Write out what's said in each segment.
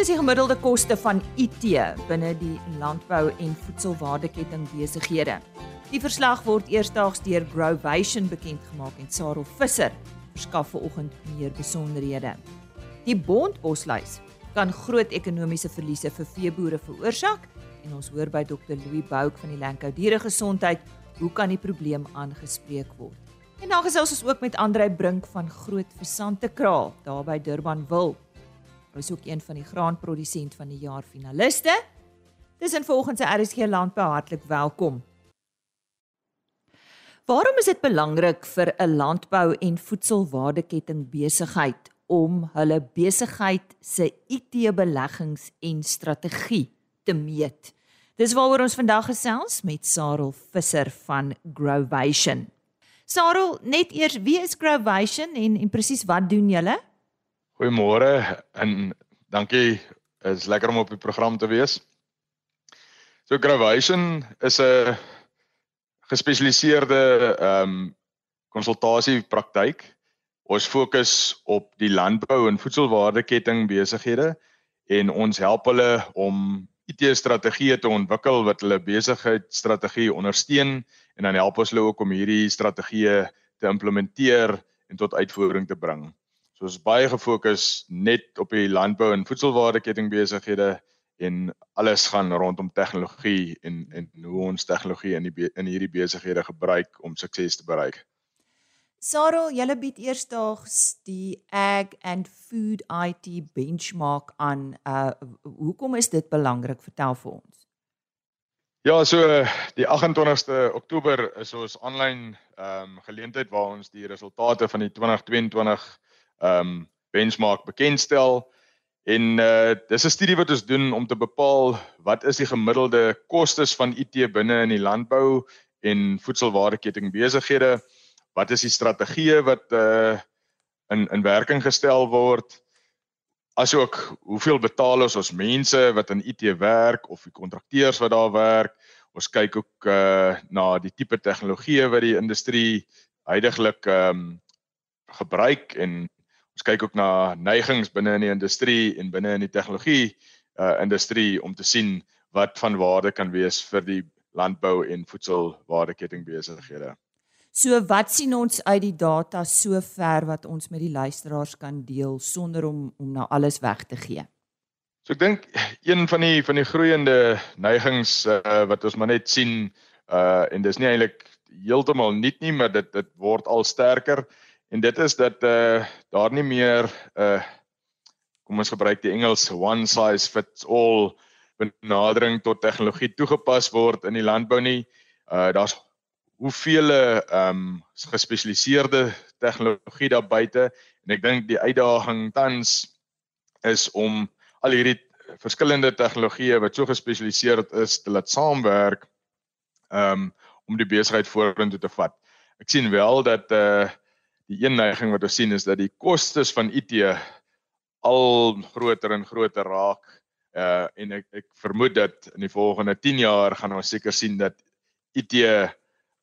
is die gemiddelde koste van IT binne die landbou en voedselwaardeketting besighede? Die verslag word eersdaags deur Growvation bekend gemaak en Sarel Visser verskaf vanoggend meer besonderhede. Die bondbosluis kan groot ekonomiese verliese vir veeboere veroorsaak en ons hoor by Dr Louis Bouk van die Lankou Dieregesondheid hoe kan die probleem aangespreek word. En dan gesels ons ook met Andrei Brink van Groot Versante Kraal daar by Durban wil. Hy is ook een van die graanprodusent van die jaar finaliste. Dis in volgens sy RSG landbou hartlik welkom. Waarom is dit belangrik vir 'n landbou en voedselwaardeketting besigheid om hulle besigheid se IT-beleggings en strategie te meet? Dis waaroor ons vandag gesels met Sarel Visser van Growvation. Sarel, net eers, wie is Growvation en en presies wat doen julle? Goeiemôre en dankie. Dit is lekker om op die program te wees. So Growvation is 'n gespesialiseerde ehm um, konsultasiepraktyk. Ons fokus op die landbou en voedselwaardeketting besighede en ons help hulle om IT-strategieë te ontwikkel wat hulle besigheidsstrategie ondersteun en dan help ons hulle ook om hierdie strategieë te implementeer en tot uitvoering te bring. So ons is baie gefokus net op die landbou en voedselwaardeketting besighede en alles gaan rondom tegnologie en en hoe ons tegnologie in die in hierdie besighede gebruik om sukses te bereik. Sarah, julle bied eersdaags die Ag and Food IT benchmark aan. Uh hoekom is dit belangrik? Vertel vir ons. Ja, so die 28ste Oktober is ons aanlyn ehm um, geleentheid waar ons die resultate van die 2022 ehm um, benchmark bekendstel. En uh dis 'n studie wat ons doen om te bepaal wat is die gemiddelde kostes van IT binne in die landbou en voedselwaardeketting besighede? Wat is die strategieë wat uh in in werking gestel word? Asook hoeveel betaal ons ons mense wat in IT werk of die kontrakteurs wat daar werk? Ons kyk ook uh na die tipe tegnologieë wat die industrie heidaglik ehm um, gebruik en ons kyk ook na neigings binne in die industrie en binne in die tegnologie uh industrie om te sien wat van waarde kan wees vir die landbou en voedselwaardeketting besighede. So wat sien ons uit die data sover wat ons met die luisteraars kan deel sonder om om nou alles weg te gee? So ek dink een van die van die groeiende neigings uh, wat ons maar net sien uh en dis nie eintlik heeltemal nuut nie, maar dit dit word al sterker en dit is dat uh daar nie meer uh kom ons gebruik die Engels one size fits all benadering tot tegnologie toegepas word in die landbou nie. Uh daar's hoeveel ehm um, gespesialiseerde tegnologie daar buite en ek dink die uitdaging tans is om al hierdie verskillende tegnologieë wat so gespesialiseerd is te laat saamwerk ehm um, om die besigheid vorentoe te vat. Ek sien wel dat eh uh, die een neiging wat ons sien is dat die kostes van IT al groter en groter raak. Uh, en ek ek vermoed dat in die volgende 10 jaar gaan ons seker sien dat IT ehm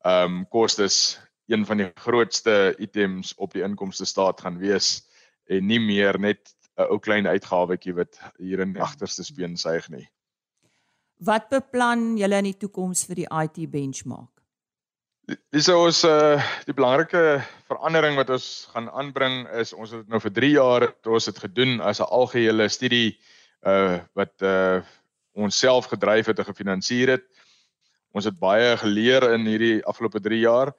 um, kostes een van die grootste items op die inkomste staat gaan wees en nie meer net 'n ou klein uitgawetjie wat hier in die agterste speen suig nie. Wat beplan julle in die toekoms vir die IT benchmark? Dis ons uh die belangrike verandering wat ons gaan aanbring is ons het nou vir 3 jaar ons het gedoen as 'n algehele studie uh wat uh ons self gedryf het en gefinansier het. Ons het baie geleer in hierdie afgelope 3 jaar.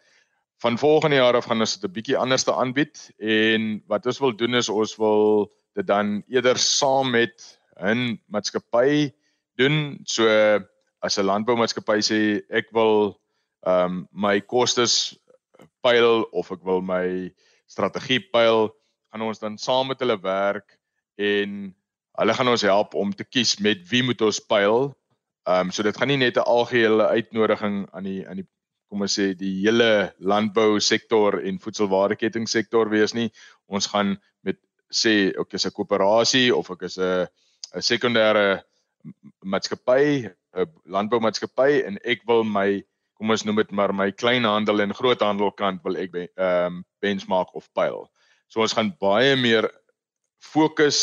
Van volgende jaar af gaan ons dit 'n bietjie anders te aanbied en wat ons wil doen is ons wil dit dan eerder saam met 'n maatskappy doen. So as 'n landboumaatskappy sê ek wil ehm um, my kostes pyl of ek wil my strategie pyl, gaan ons dan saam met hulle werk en hulle gaan ons help om te kies met wie moet ons pyl Ehm um, so dit gaan nie net 'n algehele uitnodiging aan die aan die kom ons sê die hele landbou sektor en voedselwaardeketting sektor wees nie. Ons gaan met sê ek is 'n koöperasie of ek is 'n 'n sekondêre maatskappy, 'n landboumaatskappy en ek wil my kom ons noem dit maar my kleinhandel en groothandelkant wil ek ehm um, benchmark of pyl. So ons gaan baie meer fokus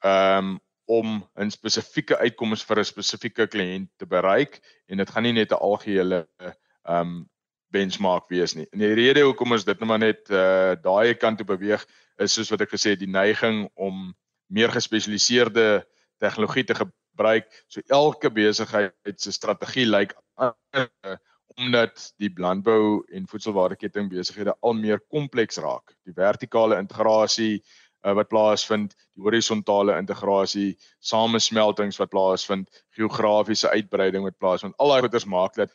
ehm um, om 'n spesifieke uitkoms vir 'n spesifieke kliënt te bereik en dit gaan nie net 'n algehele ehm um, benchmark wees nie. En die rede hoekom ons dit nou maar net uh daai kant toe beweeg is soos wat ek gesê het, die neiging om meer gespesialiseerde tegnologie te gebruik. So elke besigheid se strategie lyk like, omdat die landbou en voedselwaardeketting besighede al meer kompleks raak. Die vertikale integrasie uh, wat plaasvind, die horisontale integrasie, samesmeltings wat plaasvind, geografiese uitbreiding wat plaasvind. Al daai goeders maak dat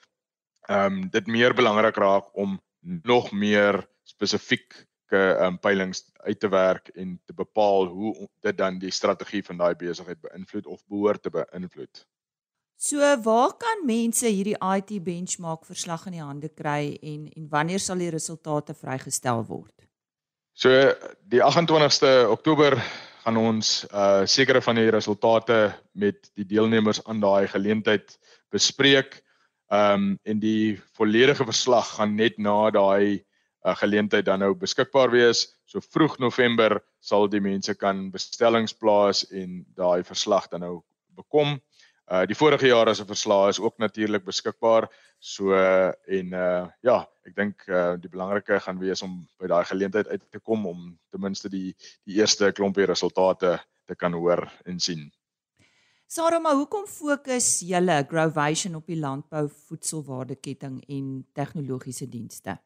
ehm um, dit meer belangrik raak om nog meer spesifieke ehm um, peilings uit te werk en te bepaal hoe dit dan die strategie van daai besigheid beïnvloed of behoort te beïnvloed. So waar kan mense hierdie IT benchmark verslag in die hande kry en en wanneer sal die resultate vrygestel word? So die 28ste Oktober gaan ons uh sekere van die resultate met die deelnemers aan daai geleentheid bespreek. Ehm um, en die volledige verslag gaan net na daai uh, geleentheid dan nou beskikbaar wees. So vroeg November sal die mense kan bestellings plaas en daai verslag dan nou bekom. Uh die vorige jaar se verslae is ook natuurlik beskikbaar. So uh, en uh ja, ek dink uh die belangrike gaan wees om by daai geleentheid uit te kom om ten minste die die eerste klompie resultate te kan hoor en sien. Sarah, maar hoekom fokus julle Growvision op die landbou voedselwaardeketting en tegnologiese dienste?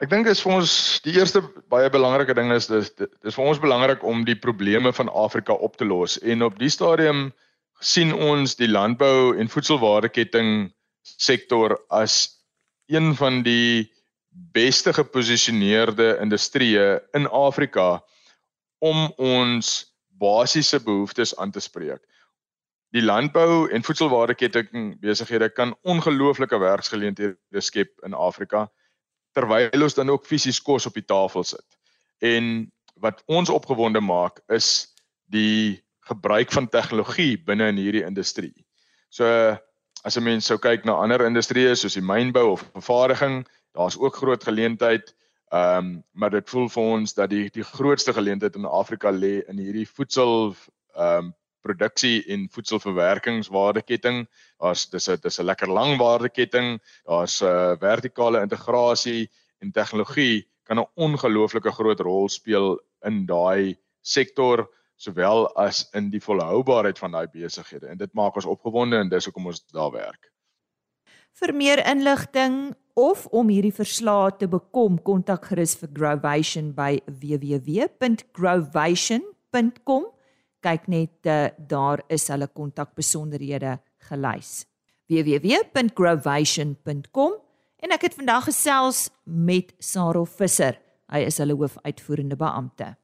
Ek dink is vir ons die eerste baie belangrike ding is dis dis vir ons belangrik om die probleme van Afrika op te los en op die stadium sien ons die landbou en voedselwaardeketting sektor as een van die beste geposisioneerde industrieë in Afrika om ons basiese behoeftes aan te spreek die landbou en voedselwaardeketting besighede kan ongelooflike werksgeleenthede skep in Afrika terwyl ons dan ook fisies kos op die tafel sit. En wat ons opgewonde maak is die gebruik van tegnologie binne in hierdie industrie. So as 'n mens sou kyk na ander industrieë soos die mynbou of vervaardiging, daar's ook groot geleentheid. Ehm um, maar dit voel vir ons dat die die grootste geleentheid in Afrika lê in hierdie voedsel ehm um, produksie en voedselverwerkingswaardeketting. Daar's dis 'n dis 'n lekker lang waardeketting. Daar's 'n uh, vertikale integrasie en tegnologie kan 'n ongelooflike groot rol speel in daai sektor sowel as in die volhoubaarheid van daai besighede. En dit maak ons opgewonde en dis hoekom ons daar werk. Vir meer inligting of om hierdie verslae te bekom, kontak gerus vir Growvision by www.growvision.com kyk net uh, daar is hulle kontakbesonderhede gelys. Www.growvision.com en ek het vandag gesels met Sarel Visser. Hy is hulle hoofuitvoerende beampte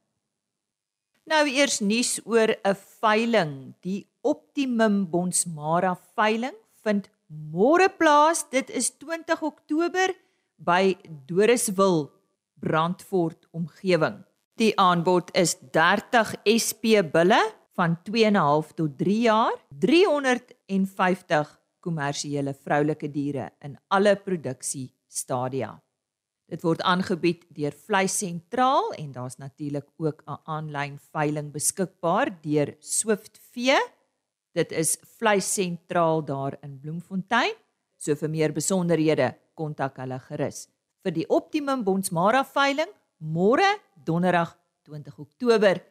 nou eers nuus oor 'n veiling. Die Optimum Bonsmara veiling vind môre plaas. Dit is 20 Oktober by Doriswil Brandfort omgewing. Die aanbod is 30 SP bulle van 2.5 tot 3 jaar, 350 kommersiële vroulike diere in alle produksie stadia. Dit word aangebied deur Vleis Sentraal en daar's natuurlik ook 'n aanlyn veiling beskikbaar deur Swift Vee. Dit is Vleis Sentraal daar in Bloemfontein. So vir meer besonderhede kontak hulle gerus. Vir die Optimum Bonsmara veiling môre donderdag 20 Oktober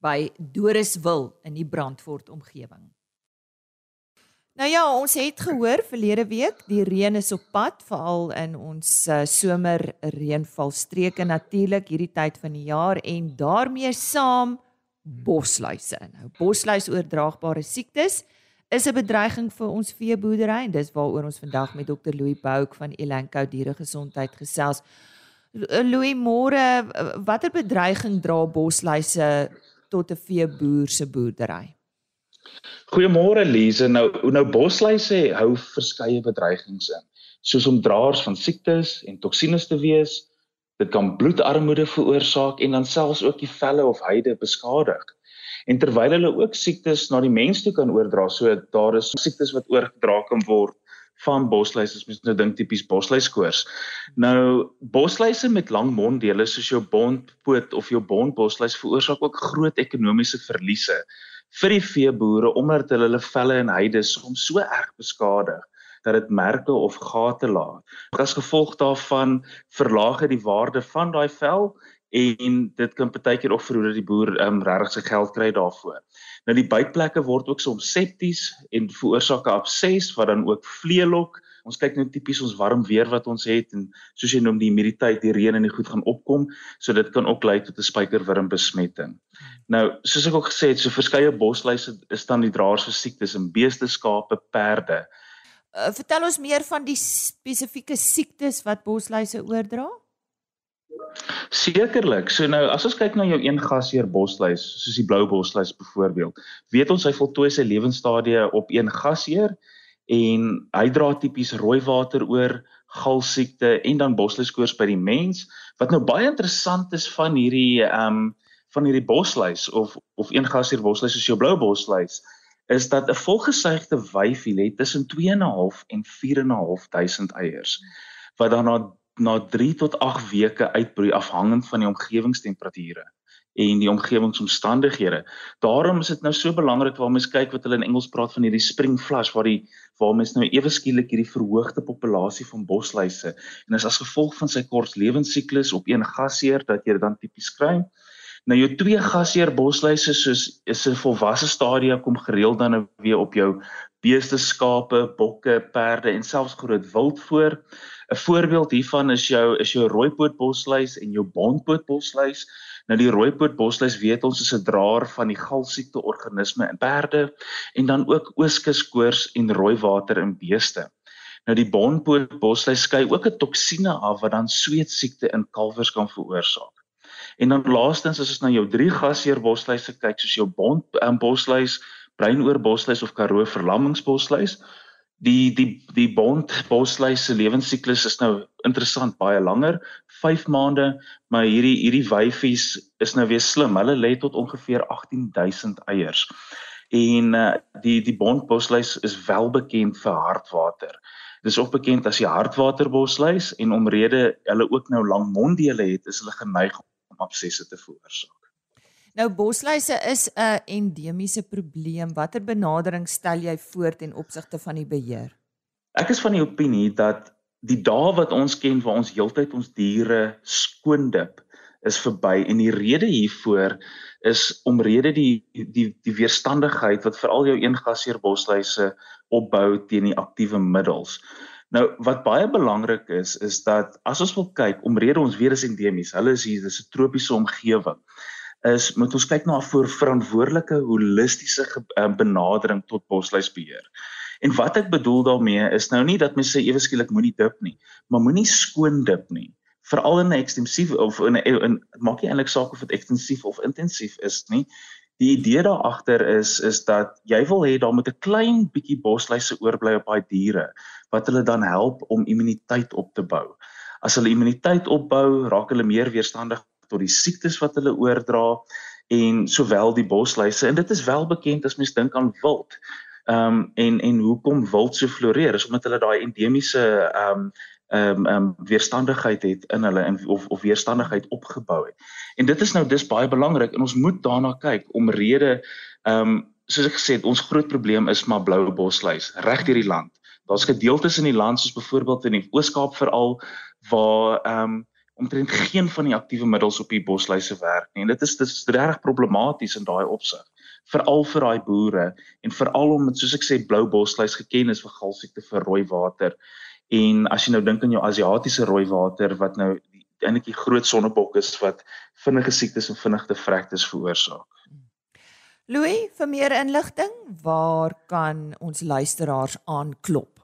by Doriswil in die Brandfort omgewing. Nou ja, ons het gehoor verlede week die reën is op pad veral in ons uh, somer reënvalstreke natuurlik hierdie tyd van die jaar en daarmee saam bosluise. Nou bosluis oordraagbare siektes is 'n bedreiging vir ons veeboerdery en dis waaroor ons vandag met Dr Louis Bouk van Elanco Dieregesondheid gesels. Eh, Louis Moore, watter bedreiging dra bosluise tot 'n veeboer se boerdery? Goeiemôre Lize. Nou nou bosluise hou verskeie bedreigings in, soos om draers van siektes en toksines te wees. Dit kan bloedarmoede veroorsaak en dan selfs ook die velle of huide beskadig. En terwyl hulle ook siektes na die mens toe kan oordra, so daar is siektes wat oorgedra kan word van bosluise as mens nou dink tipies bosluiskoors. Nou bosluise met lang monddele soos jou bontpoot of jou bontbosluis veroorsaak ook groot ekonomiese verliese vir die veeboere omdat hulle hulle velle en heide soms so erg beskadig dat dit merke of gate laat. As gevolg daarvan verlaag dit die waarde van daai vel en dit kan partykeer ook verhoed dat die boer um, regtig sy geld kry daarvoor. Nou die bytplekke word ook soms septies en veroorsaak 'n abses wat dan ook vleelok. Ons kyk nou tipies ons warm weer wat ons het en soos jy noem die humiditeit, die reën en die goed gaan opkom, so dit kan ook lei tot 'n spykerwurm besmetting. Nou, soos ek ook gesê het, so verskeie bosluise is dan die draers vir siektes in beeste, skape, perde. Uh, vertel ons meer van die spesifieke siektes wat bosluise oordra? Sekerlik. So nou as ons kyk na jou een gasheer bosluis, soos die blou bosluis byvoorbeeld, weet ons hy voltooi sy lewensstadie op een gasheer en hy dra tipies rooi water oor galsiekte en dan bosluiskoors by die mens. Wat nou baie interessant is van hierdie ehm um, van hierdie bosluis of of een gasheer bosluis soos jou blou bosluis is dat 'n volgesuigde wyfie lê tussen 2.5 en 4.5 duisend eiers wat dan na na 3 tot 8 weke uitbroei afhangend van die omgewingstemperature en die omgewingsomstandighede. Daarom is dit nou so belangrik waar mens kyk wat hulle in Engels praat van hierdie spring flush waar die waar mens nou ewe skielik hierdie verhoogde populasie van bosluise en is as gevolg van sy kort lewensiklus op een gasheer dat jy dit dan tipies kry. Nou jou twee gasheer bosluise soos is 'n volwasse stadium kom gereeld dan nou weer op jou beeste, skape, bokke, perde en selfs groot wild voor. 'n Voorbeeld hiervan is jou is jou rooipoot bosluis en jou bontpoot bosluis. Nou die rooipoot bosluis weet ons is 'n draer van die galsiekte organisme in perde en dan ook ooskuskoors en rooi water in beeste. Nou die bontpoot bosluis skei ook 'n toksine af wat dan sweetsiekte in kalwers kan veroorsaak. En dan laastens as ons na jou drie gasheer bosluise kyk soos jou bont um, bosluis, bruinoor bosluis of karoo verlammingsbosluis, die die die bont bosluis se lewensiklus is nou interessant baie langer, 5 maande, maar hierdie hierdie wyfies is nou weer slim. Hulle lê tot ongeveer 18000 eiers. En uh, die die bont bosluis is wel bekend vir hartwater. Dit is ook bekend as die hartwater bosluis en omrede hulle ook nou lang monddele het, is hulle geneig om absesse te veroorsaak. Nou bosluise is 'n endemiese probleem. Watter benadering stel jy voor ten opsigte van die beheer? Ek is van die opinie dat die dae wat ons ken waar ons heeltyd ons diere skoondip is verby en die rede hiervoor is omrede die die die weerstandigheid wat veral jou eengasheer bosluise opbou teen die aktiewe middels. Nou wat baie belangrik is is dat as ons wil kyk omrede ons weer is endemies, hulle is hier, dis 'n tropiese omgewing is moet ons kyk na 'n verantwoordelike holistiese ehm, benadering tot bosluisbeheer. En wat ek bedoel daarmee is nou nie dat mense ewe skielik moenie dip nie, maar moenie skoon dip nie. Veral in 'n ekstensief of in 'n in maak nie eintlik saak of dit ekstensief of intensief is nie. Die idee daar agter is is dat jy wil hê daar moet 'n klein bietjie bosluise oorbly op daai diere wat hulle dan help om immuniteit op te bou. As hulle immuniteit opbou, raak hulle meer weerstandig tot die siektes wat hulle oordra en sowel die bosluise en dit is wel bekend as mens dink aan wild. Ehm um, en en hoekom wild so floreer is omdat hulle daai endemiese ehm um, ehm um, um, weerstandigheid het in hulle en of of weerstandigheid opgebou het. En dit is nou dis baie belangrik en ons moet daarna kyk omrede ehm um, soos ek gesê het ons groot probleem is maar blou bosluis reg deur die land. Daar's gedeeltes in die land soos byvoorbeeld in die Oos-Kaap veral waar ehm um, omtrent geen van die aktiewe middels op die bosluise werk nie. En dit is dit is regtig problematies in daai opsig. Veral vir daai boere en veral om soos ek sê blou bosluis geken is vir galsiekte vir rooi water. En as jy nou dink aan jou Asiatiese rooi water wat nou eintlik die groot sonnebok is wat vinnige siektes en vinnige vrektes veroorsaak. Louis, vir meer inligting, waar kan ons luisteraars aanklop?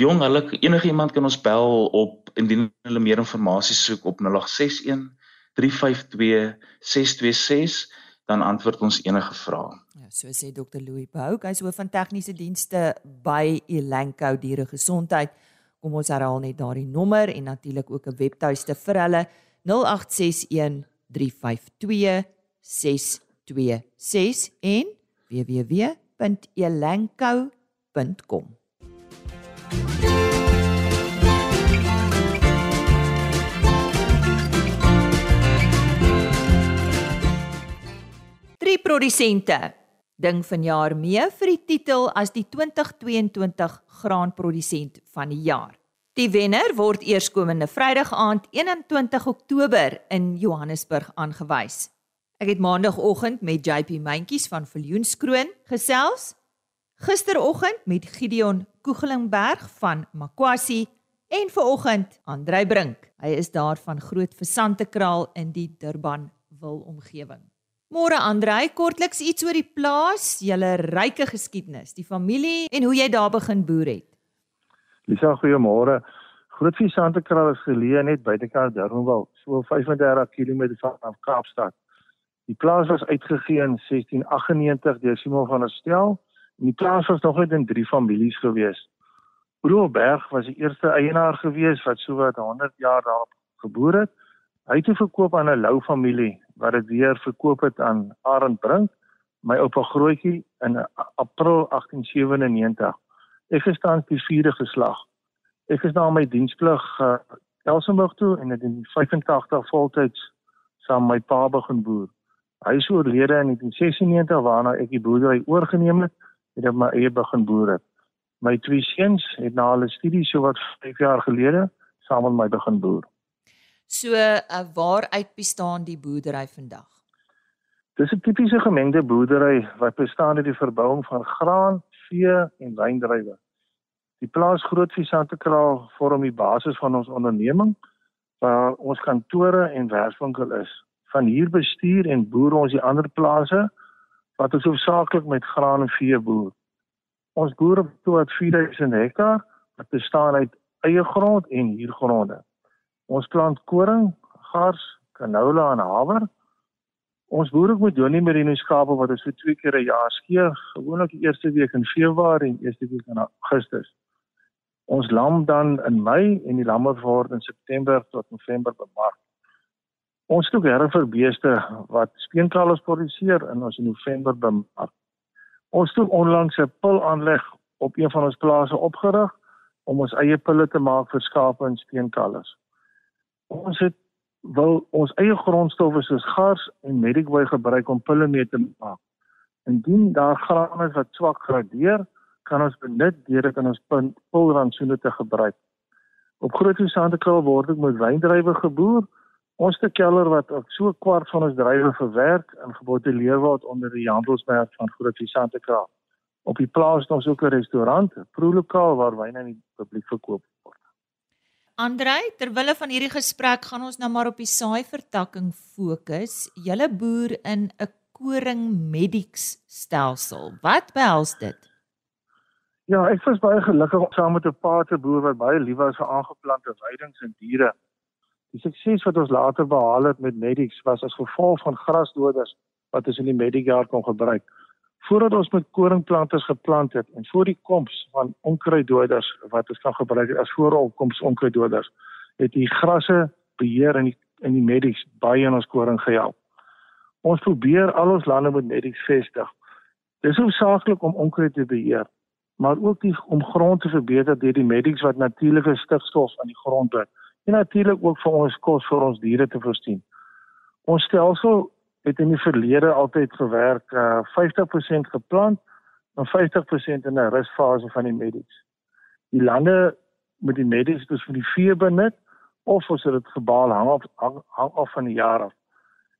Jong, hulle enige iemand kan ons bel op indien hulle meer inligting soek op 061 352 626 dan antwoord ons enige vrae. Ja, so sê Dr. Louis Bouk, hy's hoof van tegniese dienste by Elanco Diere Gesondheid. Kom ons herhaal net daardie nommer en natuurlik ook 'n webtuiste vir hulle 0861 352 626 en www.elanco.com. Drie produsente Ding vanjaar mee vir die titel as die 2022 graanprodusent van die jaar. Die wenner word eerskomende Vrydag aand 21 Oktober in Johannesburg aangewys. Ek het maandagooggend met JP Mentjies van Viljoenskroon gesels. Gisteroggend met Gideon Koegelingberg van Makwasi en vanoggend Andrei Brink. Hy is daar van Groot Versantekraal in die Durban wil omgewing. Môre Andrei, kortliks iets oor die plaas, julle ryke geskiedenis, die familie en hoe jy daar begin boer het. Lisa, goeiemôre. Groot Versantekraal is geleë net buitekant Durbanville, so 35 km van Kaapstad. Die plaas was uitgegee in 1698 deur Simon van der Stel. Die plaas was nog net in drie families gewees. Broerberg was die eerste eienaar gewees wat sowat 100 jaar daar geboer het. Hy het verkoop aan 'n Lou familie wat dit weer verkoop het aan Arend Brink, my oupa grootjie in April 1897. Ek is dan die vierde geslag. Ek is na my diensplig uh, Elsenburg toe en het in 85 voltyds saam my pa begin boer. Hy is oorlede in 1996 waarna ek die boerdery oorgeneem het en op my eie begin boer het. My twee seuns het na hulle studie so wat 5 jaar gelede saam met my begin boer. So, uh, waaruit bestaan die boerdery vandag? Dis 'n tipiese gemengde boerdery wat bestaan uit die verbouing van graan, vee en wyndrywe. Die plaas Grootvie Santekraal vorm die basis van ons onderneming waar ons kantore en werkswinkel is. Van hier bestuur en boer ons die ander plase wat ons hoofsaaklik met graan en vee boer. Ons boer op tot 4000 hektaar wat bestaan uit eie grond en huurgronde. Ons plant koring, gars, canola en haver. Ons boer ook met Johnny Merino skape wat ons vir twee keer 'n jaar skeer, gewoonlik die eerste week in Februarie en eerste week in Augustus. Ons lam dan in Mei en die lamme word in September tot November bemark. Ons stoek herre vir beeste wat speenkalvers produseer in ons in November bemark. Ons het onlangs 'n pilaanleg op een van ons plase opgerig om ons eie pille te maak vir skape en steenkalvers. Ons het wil ons eie grondstowwe soos gars en medicway gebruik om pille mee te maak. Indien daar graan is wat swak gradeer, kan ons benut deur dit in ons pulrantsoene te gebruik. Op Groot Hosandekraal word ek met wyndrywe geboer Ons te keller wat ook so kwart van ons drywe verwerk en gebotteleer word onder die handelsmerk van Groot Visante Kraal. Op die plaas is ons ook 'n restaurant, 'n proelokaal waar wyn aan die publiek verkoop word. Andrei, terwille van hierdie gesprek gaan ons nou maar op die saai vertakking fokus. Julle boer in 'n koring medics stelsel. Wat behels dit? Ja, ek was baie gelukkig saam met 'n pa te boer wat baie lief was vir aangeplante weidings en diere. Die sukses wat ons later behaal het met Medix was as gevolg van grasdoders wat ons in die Medigaard kon gebruik. Voordat ons met koringplanters geplant het en voor die koms van onkruiddoders wat ons kan gebruik as vooropkoms onkruiddoders, het die grasse beheer in die in die Medix baie in ons koring gehelp. Ons probeer al ons lande met Medix vestig. Dis hoofsaaklik om onkruid te beheer, maar ook die, om grond te verbeter deur die Medix wat natuurlike stikstof aan die grond bring en natuurlik ook vir ons kos vir ons diere te voorsien. Ons stelsel het in die verlede altyd gewerk uh 50% geplant en 50% in 'n rusfase van die medies. Die lande met die medies dus vir die vee benut of ons het dit gebaal hang af hang, hang af van die jaar af.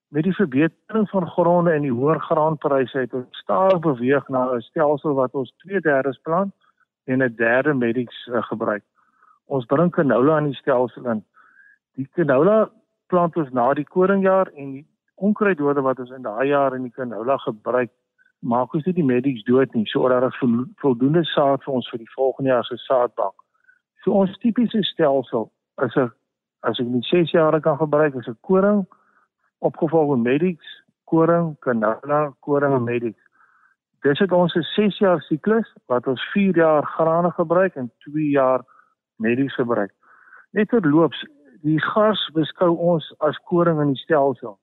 Met die verbetering van gronde en die hoër graanpryse het ons stadig beweeg na 'n stelsel wat ons 2/3 plant en 'n derde medies uh, gebruik ons bring canola aan die stelsel in. Die canola plant ons na die koringjaar en die onkruiddode wat ons in daai jaar in die canola gebruik, maak ons nie die medics dood nie, sodat daar voldoende saad vir ons vir die volgende jaar se saadbank. So ons tipiese stelsel is 'n as ek net 6 jaar kan gebruik, is 'n koring opgevolg met medics, koring, canola, koring en medics. Dis het ons 'n 6 jaar siklus wat ons 4 jaar grane gebruik en 2 jaar medies gebruik. Net terloops, die gars beskou ons as koring in die stelsel.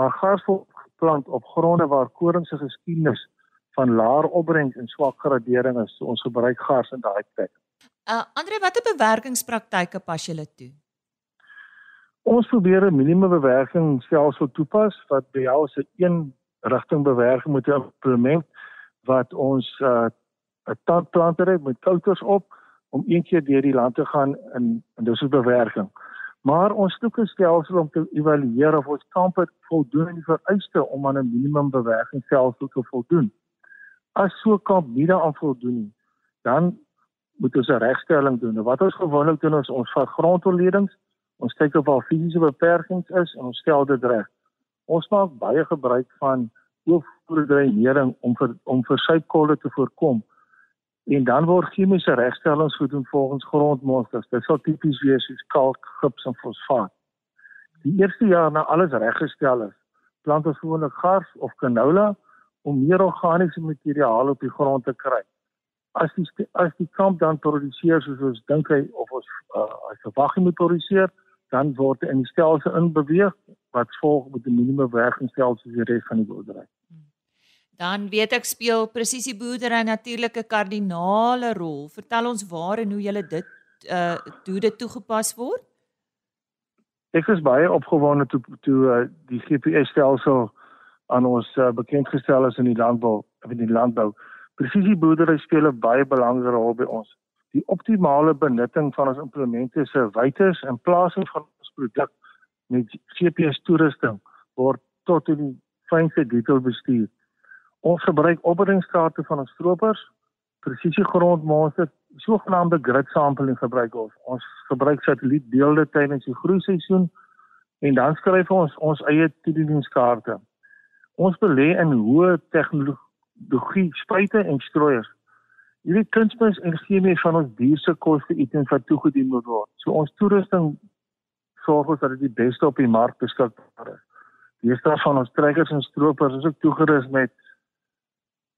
Maar word geplant op gronde waar koring se geskiedenis van laer opbrengs en swak gradering is. So ons gebruik gars in daai plek. Uh Andre, watter bewerkingspraktyke pas julle toe? Ons probeer 'n minimum bewerking stelsel toepas wat behels 'n een rigting bewerking met 'n implement wat ons uh 'n tandplanter het met kouters op om een keer deur die land te gaan in in dis 'n bewerking. Maar ons soek 'n stelsel om te evalueer of ons kampe voldoen aan die vereiste om aan 'n minimum bewerkingsstelsel te voldoen. As so kamp nie daaraan voldoen nie, dan moet ons 'n regstelling doen. Nou, wat ons gewoonlik doen is ons vat grondonledings, ons kyk of daar fisiese beperkings is en ons stel dit reg. Ons maak baie gebruik van oorvoerdreinering om vir om versuipkolle te voorkom. En dan word chemiese regstellings gedoen volgens grondmonsters. Dit sal tipies wees soos kalk, gips en fosfaat. Die eerste jaar na alles reggestel is, plant ons gewoonlik gars of canola om meer organiese materiaal op die grond te kry. As die as die kamp dan produseer soos ons dink hy of ons uh, as verwag moet produseer, dan word in die stelsel inbeweeg wat volg met 'n minimum werkingsstelsel vir die res van die boerdery. Dan weet ek speel presisie boerdery natuurlik 'n kardinale rol. Vertel ons waar en hoe julle dit uh hoe dit toegepas word. Ek is baie opgewonde toe toe uh, die GPS stelsel aan ons uh, bekend gestel is in die landbou, in die landbou. Presisie boerdery speel 'n baie belangrike rol by ons die optimale benutting van ons implemente se wytes en plasing van ons produk met GPS toerusting word tot in die fynste detail bestuur. Ons gebruik opbrengstate van ons stroopers, presisie grondmonsters, sogenaamde grid sampling gebruik ons. Ons gebruik satellietbeelde tydens die groeiseisoen en dan skryf ons ons eie toedieningskaarte. Ons belê in hoë tegnologie spuite en strooiers Hierdie kunsmis en chemie van ons dierse koste items wat toegedien moet word. So ons toerusting sorg ons dat dit die beste op die mark beskikbaar is. Die eerste van ons trekkers en stroopers is ook toegerus met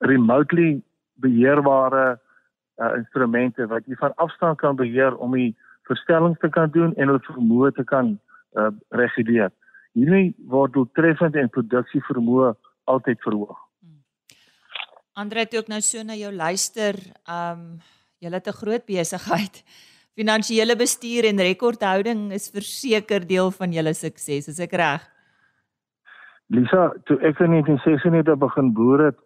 remotely beheerbare uh, instrumente wat jy van afstand kan beheer om die verstellings te kan doen en hulle vermoë te kan uh, reguleer. Hierdie word doeltreffend en produksie vermoë altyd verhoog. Andre het ook nou so na jou luister. Um jy het 'n groot besigheid. Finansiële bestuur en rekordhouding is verseker deel van julle sukses, is ek reg? Lisa, toe ek in 1996 begin boer het,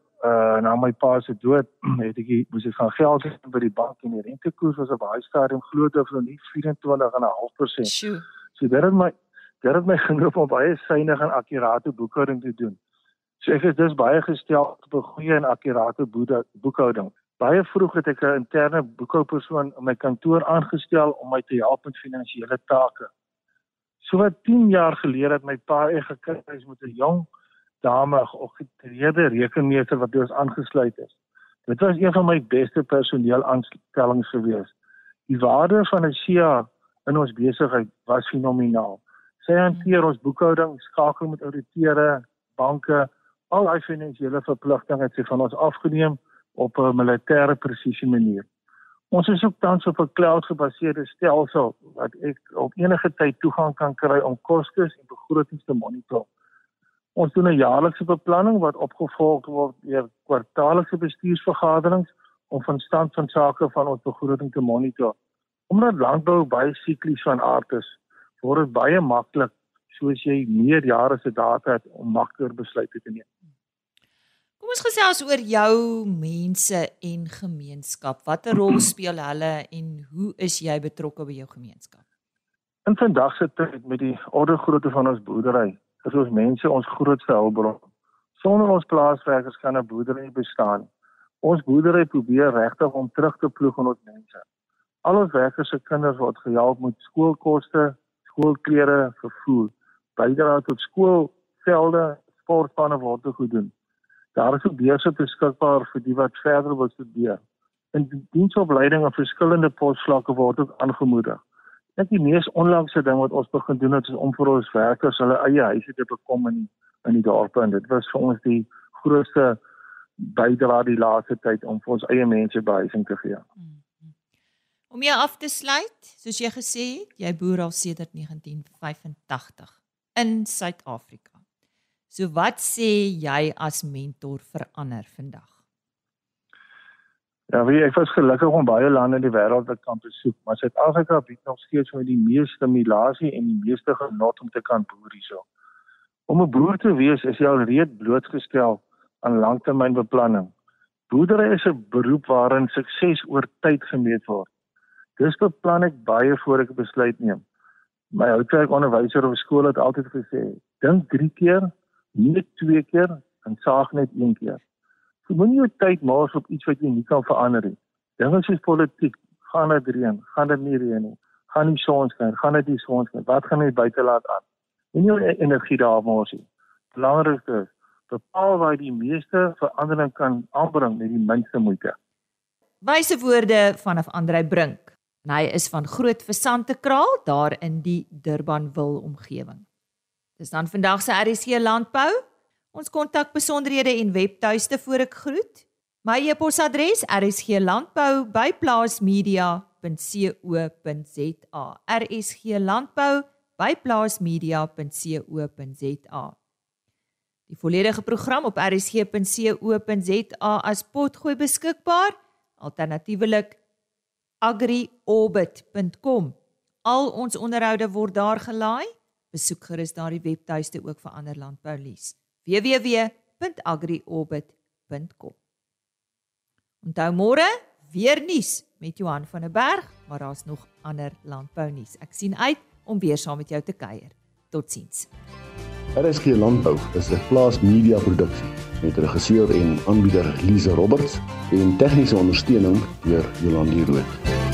uh na my pa se dood, het ek moes ek gaan geld hê by die bank en die rentekoers was op baie stadium glo dit van nie 24.5%. Sjoe. So dit het my dit het my genoop om baie suiwige en akkurate boekhouding te doen. So ek is dus baie gestel op 'n goeie en akkurate boekhouding. Baie vroeg het ek 'n interne boekhoupersoon in my kantoor aangestel om my te help met finansiële take. So wat 10 jaar gelede het my pa ek gekry hy's met 'n jong dame geoggreerde rekenmeester wat ons aangesluit is. Dit was een van my beste personeel aanstellings gewees. Die waarde van 'n CA in ons besigheid was fenomenaal. Sy hanteer ons boekhouding, skakel met ouditeure, banke, al hy finansiële verpligtinge het sy van ons afgeneem op 'n militêre presisie manier. Ons is ook tans op 'n cloud-gebaseerde stelsel wat ek op enige tyd toegang kan kry om kostes en begrotings te monitor. Ons doen 'n jaarlikse beplanning wat opgevolg word deur kwartaallikse bestuursvergaderings om van stand van sake van ons begroting te monitor. Omdat landbou baie siklies van aard is, word dit baie maklik soos jy meer jare se data het om makliker besluite te neem. Kom ons gesels oor jou mense en gemeenskap. Watter rol speel hulle en hoe is jy betrokke by jou gemeenskap? In vandag se tyd met die orde grootte van ons boerdery, is ons mense ons grootste hulpbron. Sonder ons plaaswerkers kan 'n boerdery nie bestaan. Ons boerdery probeer regtig om terug te ploeg aan ons mense. Al ons werkers se kinders word gehelp met skoolkoste, skoolklere, vervoer, bydra tot skoolvelde, sportpanne word gedoen. Daar is ook beurse beskikbaar vir die wat verder wil studeer. In die diensopleiding op verskillende posvlakke word ook aangemoedig. Net die mees onlangse ding wat ons begin doen het is om vir ons werkers hulle eie huise te bekom in in die dorpe en dit was vir ons die grootste bydrae die laaste tyd om vir ons eie mense behuising te gee. Mm-hmm. Om jou af te sluit, soos jy gesê het, jy boer al sedert 1985 in Suid-Afrika. So wat sê jy as mentor vir ander vandag? Ja, wie ek was gelukkig om baie lande in die wêreld te kan besoek, maar Suid-Afrika bied nog steeds vir die meeste stimulasie en die meeste genot om te kan boer hierso. Om 'n boer te wees is jy al reeds blootgestel aan langtermynbeplanning. Boerdery is 'n beroep waarin sukses oor tyd gemeet word. Dis beplan ek baie voor ek 'n besluit neem. My houtwerkonderwyser op skool het altyd gesê, dink 3 keer, nie 2 keer en saag net 1 keer. Jy so, moenie jou tyd mors op iets wat jy nie kan verander nie. Dinge soos politiek, gaan dit reën, gaan dit nie reën nie. Gaan die son skyn, gaan dit die son skyn. Wat gaan jy buite laat aan? Moenie jou energie daar mors nie. Belangrik is bepaal waar die meeste verandering kan aanbring met die minste moeite. Wyse woorde vanaf Andrei Brink. En hy is van Groot Versante Kraal daar in die Durbanville omgewing. Dis dan vandag se RC Landbou. Ons kontak besonderhede en webtuiste voor ek groet. My e-posadres rsglandbou@plaasmedia.co.za. rsglandbou@plaasmedia.co.za. Die volledige program op rsg.co.za as potgooi beskikbaar. Alternatiefelik agriorbit.com. Al ons onderhoude word daar gelaai. Besoek gerus daardie webtuiste ook vir ander landboulies. www.agriorbit.com. Onthou môre weer nuus met Johan van der Berg, maar daar's nog ander landbou nuus. Ek sien uit om weer saam met jou te kuier. Totsiens. RSG Landbou is 'n plaas media produksie met regisseur en aanbieder Lize Roberts en tegniese ondersteuning deur Jolande Rooi.